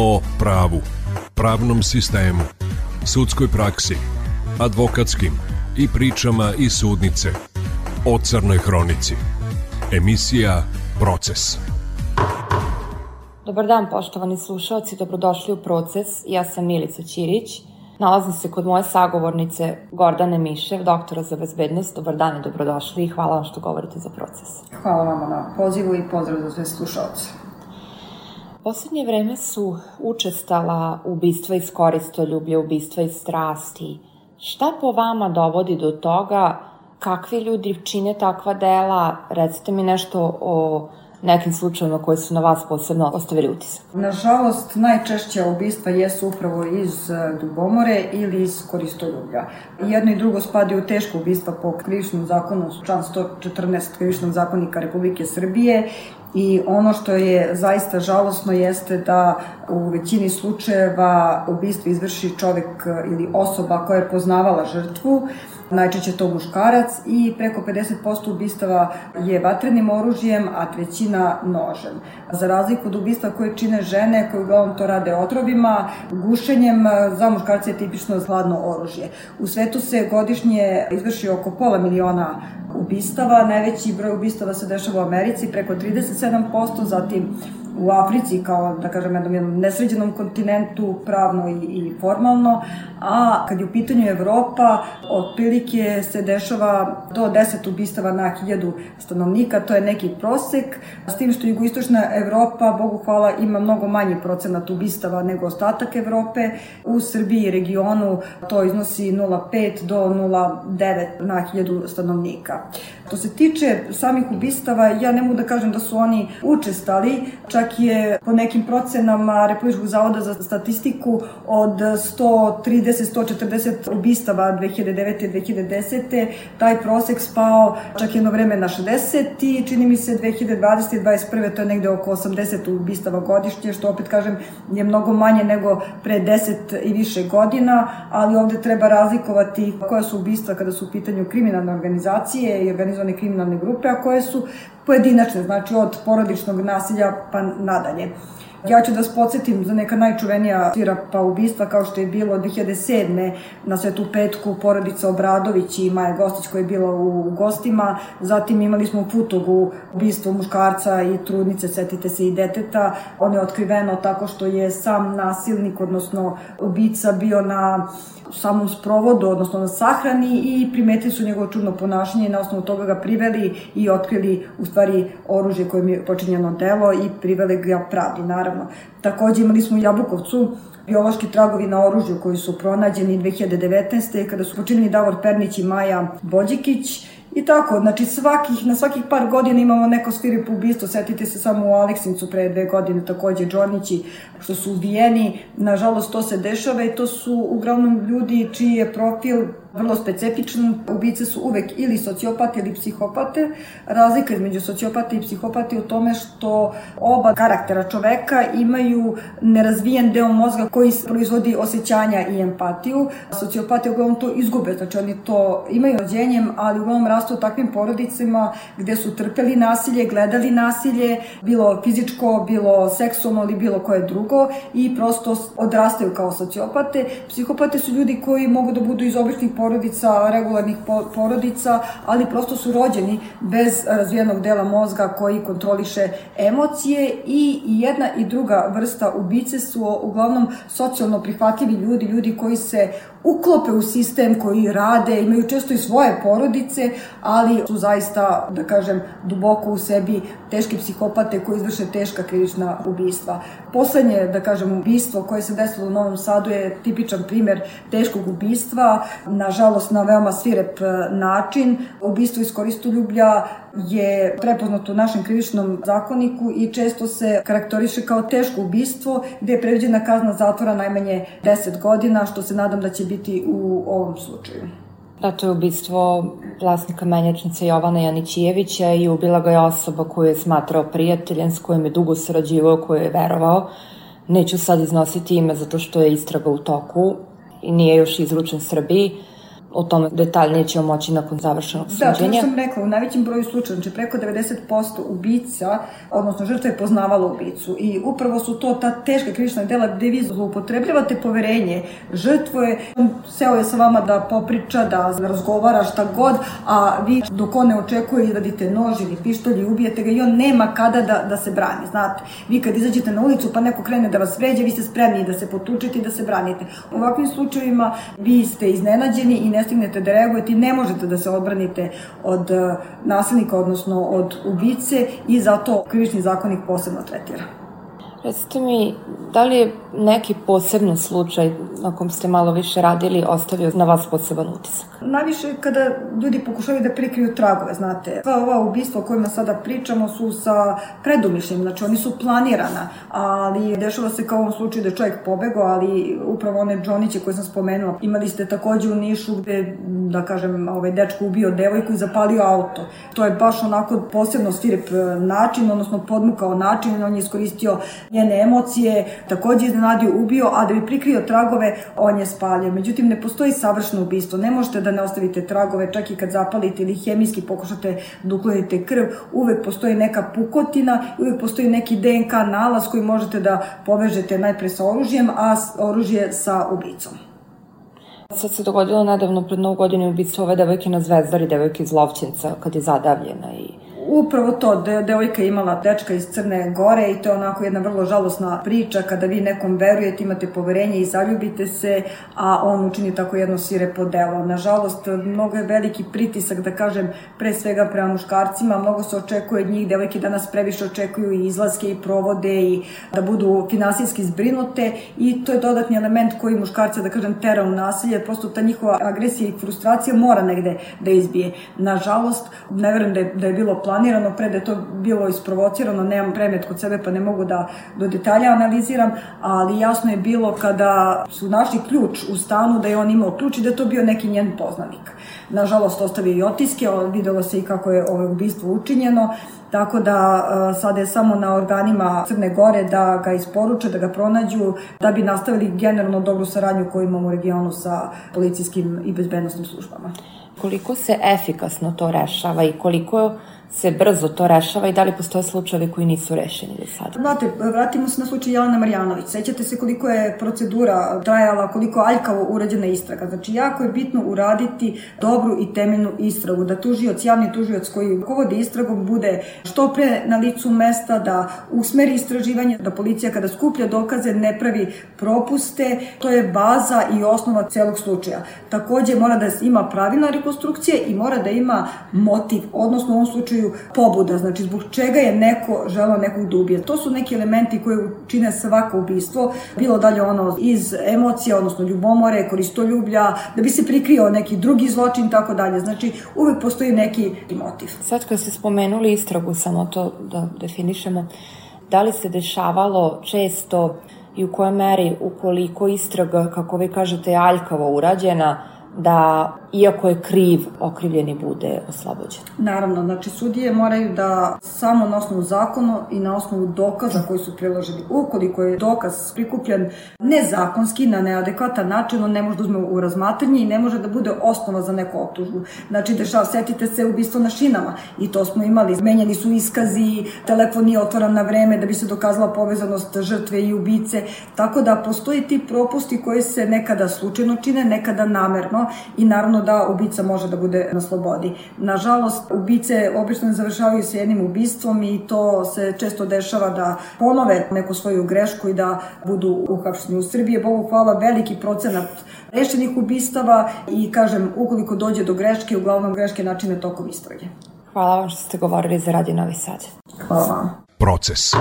o pravu, pravnom sistemu, sudskoj praksi, advokatskim i pričama iz sudnice o Crnoj Hronici. Emisija Proces. Dobar dan, poštovani slušalci, dobrodošli u Proces. Ja sam Milica Ćirić. Nalazim se kod moje sagovornice Gordane Mišev, doktora za bezbednost. Dobar dan i dobrodošli i hvala vam što govorite za proces. Hvala vam na pozivu i pozdrav za sve slušalce. Poslednje vreme su učestala ubistva iz koristoljublja, ubistva iz strasti. Šta po vama dovodi do toga? Kakvi ljudi čine takva dela? Recite mi nešto o nekim slučajima koji su na vas posebno ostavili utisak? Nažalost, najčešća ubistva jesu upravo iz Dubomore ili iz Koristoljublja. Jedno i drugo spadi u teško ubistva po krivičnom zakonu, član 114 krivičnog zakonika Republike Srbije I ono što je zaista žalosno jeste da u većini slučajeva ubistvo izvrši čovek ili osoba koja je poznavala žrtvu, najčešće to muškarac i preko 50% ubistava je vatrenim oružjem, a trećina nožem. Za razliku od ubistva koje čine žene, koje uglavnom to rade otrovima, gušenjem za muškarce je tipično hladno oružje. U svetu se godišnje izvrši oko pola miliona ubistava, najveći broj ubistava se dešava u Americi, preko 37%, zatim u Africi kao, da kažem, jednom, jednom nesređenom kontinentu, pravno i, i formalno, a kad je u pitanju Evropa, otprilike se dešava do 10 ubistava na 1000 stanovnika, to je neki prosek, s tim što jugoistočna Evropa, Bogu hvala, ima mnogo manji procenat ubistava nego ostatak Evrope. U Srbiji i regionu to iznosi 0,5 do 0,9 na 1000 stanovnika. Što se tiče samih ubistava, ja ne mogu da kažem da su oni učestali, čak je po nekim procenama Republičkog zavoda za statistiku od 130-140 ubistava 2009. 2010. taj prosek spao čak jedno vreme na 60 i čini mi se 2020. i 2021. to je negde oko 80 ubistava godišnje, što opet kažem je mnogo manje nego pre 10 i više godina, ali ovde treba razlikovati koja su ubistva kada su u pitanju kriminalne organizacije i organizovane kriminalne grupe, a koje su pojedinačne, znači od porodičnog nasilja pa nadalje. Ja ću da vas podsjetim za neka najčuvenija pa ubistva kao što je bilo 2007. na Svetu petku porodica Obradović i Maja Gostić koja je bila u gostima. Zatim imali smo u Futogu ubistvo muškarca i trudnice, setite se i deteta. On je otkriveno tako što je sam nasilnik, odnosno ubica bio na samom sprovodu, odnosno na sahrani i primetili su njegovo čudno ponašanje i na osnovu toga ga priveli i otkrili u stvari oružje kojim je počinjeno delo i priveli ga pravdi, naravno. Takođe imali smo u Jabukovcu. Biološki tragovi na oružju koji su pronađeni 2019. kada su počinili Davor Pernić i Maja Bođikić I tako, znači svakih, na svakih par godina imamo neko sviripo ubistvo, setite se samo u Aleksincu pre dve godine takođe Džornići što su ubijeni, nažalost to se dešava i to su uglavnom ljudi čiji je profil vrlo specifičan. Ubice su uvek ili sociopate ili psihopate. Razlika između sociopate i psihopate u tome što oba karaktera čoveka imaju nerazvijen deo mozga koji proizvodi osjećanja i empatiju. Sociopate uglavnom to izgube, znači oni to imaju rođenjem, ali uglavnom rastu u takvim porodicama gde su trpeli nasilje, gledali nasilje, bilo fizičko, bilo seksualno ili bilo koje drugo i prosto odrastaju kao sociopate. Psihopate su ljudi koji mogu da budu iz običnih porodica, regularnih porodica, ali prosto su rođeni bez razvijenog dela mozga koji kontroliše emocije i jedna i druga vrsta ubice su uglavnom socijalno prihvatljivi ljudi, ljudi koji se uklope u sistem koji rade, imaju često i svoje porodice, ali su zaista, da kažem, duboko u sebi teški psihopate koji izvrše teška krivična ubistva. Poslednje, da kažem, ubistvo koje se desilo u Novom Sadu je tipičan primer teškog ubistva, nažalost na veoma svirep način. Ubistvo iz koristoljublja je prepoznato u našem krivičnom zakoniku i često se karakteriše kao teško ubistvo gde je predviđena kazna zatvora najmanje 10 godina, što se nadam da će biti u ovom slučaju. Da, to je ubistvo vlasnika menjačnice Jovana Janićijevića i ubila ga je osoba koju je smatrao prijateljem, s kojim je dugo sarađivao, koju je verovao. Neću sad iznositi ime zato što je istraga u toku i nije još izručen Srbiji. O tome detaljnije ćemo moći nakon završenog suđenja. Da, to sam rekla, u najvećem broju slučaja, znači preko 90% ubica, odnosno žrtva je poznavala ubicu i upravo su to ta teška krivična dela gde vi zloupotrebljavate poverenje žrtve, on seo je sa vama da popriča, da razgovara šta god, a vi dok on ne očekuje izvadite nož ili pištolj i ubijete ga i on nema kada da, da se brani, znate. Vi kad izađete na ulicu pa neko krene da vas vređa, vi ste spremni da se potučete i da se branite. U ovakvim slučajevima vi ste iznenađeni i ne stignete da reagujete i ne možete da se odbranite od eh, nasilnika, odnosno od ubice i zato krivični zakonik posebno tretira. Recite mi, da li je neki posebni slučaj na kom ste malo više radili ostavio na vas poseban utisak? Najviše kada ljudi pokušaju da prikriju tragove, znate. Sva ova ubistva o kojima sada pričamo su sa predumišljem, znači oni su planirana, ali dešava se kao u ovom slučaju da je čovjek pobegao, ali upravo one džoniće koje sam spomenula, imali ste takođe u Nišu gde, da kažem, ovaj dečko ubio devojku i zapalio auto. To je baš onako posebno svirep način, odnosno podmukao način, on je iskoristio njene emocije, takođe iznenadio, ubio, a da bi prikrio tragove, on je spalio. Međutim, ne postoji savršeno ubistvo. Ne možete da ne ostavite tragove, čak i kad zapalite ili hemijski pokušate da uklonite krv, uvek postoji neka pukotina, uvek postoji neki DNK nalaz koji možete da povežete najpre sa oružjem, a oružje sa ubicom. Sad se dogodilo nedavno pred novu godinu ubistvo ove devojke na Zvezdari, devojke iz Lovćenca, kad je zadavljena i upravo to, de, devojka imala dečka iz Crne Gore i to je onako jedna vrlo žalosna priča. Kada vi nekom verujete, imate poverenje i zaljubite se, a on učini tako jedno sirepo delo. Nažalost, mnogo je veliki pritisak, da kažem, pre svega prema muškarcima, mnogo se očekuje od njih, devojke danas previše očekuju i izlaske i provode i da budu finansijski zbrinute. I to je dodatni element koji muškarca, da kažem, tera u nasilje, prosto ta njihova agresija i frustracija mora negde da izbije. Nažalost, ne verujem da je, da je bilo plan planirano, pre da je to bilo isprovocirano, nemam premet kod sebe pa ne mogu da do detalja analiziram, ali jasno je bilo kada su našli ključ u stanu da je on imao ključ i da to bio neki njen poznanik. Nažalost, ostavio i otiske, videlo se i kako je ovo ubistvo učinjeno, Tako da e, sada je samo na organima Crne Gore da ga isporuče, da ga pronađu, da bi nastavili generalno dobru saradnju koju imamo u regionu sa policijskim i bezbednostnim službama. Koliko se efikasno to rešava i koliko se brzo to rešava i da li postoje slučajevi koji nisu rešeni do sada? Znate, vratimo se na slučaj Jelena Marjanović. Sećate se koliko je procedura trajala, koliko aljkavo urađena istraga. Znači, jako je bitno uraditi dobru i temeljnu istragu, da tužioc, javni tužioc koji vodi istragom bude što pre na licu mesta, da usmeri istraživanje, da policija kada skuplja dokaze ne pravi propuste. To je baza i osnova celog slučaja. Takođe, mora da ima pravilna rekonstrukcija i mora da ima motiv, odnosno u ovom slučaju slučaju pobuda, znači zbog čega je neko želao nekog da ubije. To su neki elementi koji čine svako ubistvo, bilo dalje ono iz emocija, odnosno ljubomore, koristoljublja, da bi se prikrio neki drugi zločin, tako dalje. Znači uvek postoji neki motiv. Sad kad ste spomenuli istragu, samo to da definišemo, da li se dešavalo često i u kojoj meri, ukoliko istraga, kako vi kažete, aljkavo urađena, da iako je kriv, okrivljeni bude oslobođen. Naravno, znači sudije moraju da samo na osnovu zakona i na osnovu dokaza koji su priloženi. Ukoliko je dokaz prikupljen nezakonski, na neadekvatan način, on ne može da uzme u razmatranje i ne može da bude osnova za neku optužbu. Znači, dešava, setite se ubistvo na šinama i to smo imali. Zmenjeni su iskazi, telefon nije otvoran na vreme da bi se dokazala povezanost žrtve i ubice. Tako da postoji ti propusti koji se nekada slučajno čine, nekada namerno i naravno da ubica može da bude na slobodi. Nažalost, ubice obično završavaju sa jednim ubistvom i to se često dešava da ponove neku svoju grešku i da budu uhapšeni u Srbiji. Bogu hvala, veliki procenat rešenih ubistava i kažem, ukoliko dođe do greške, uglavnom greške načine tokom istrage. Hvala vam što ste govorili za Radio Novi Sad. Hvala vam. Proces.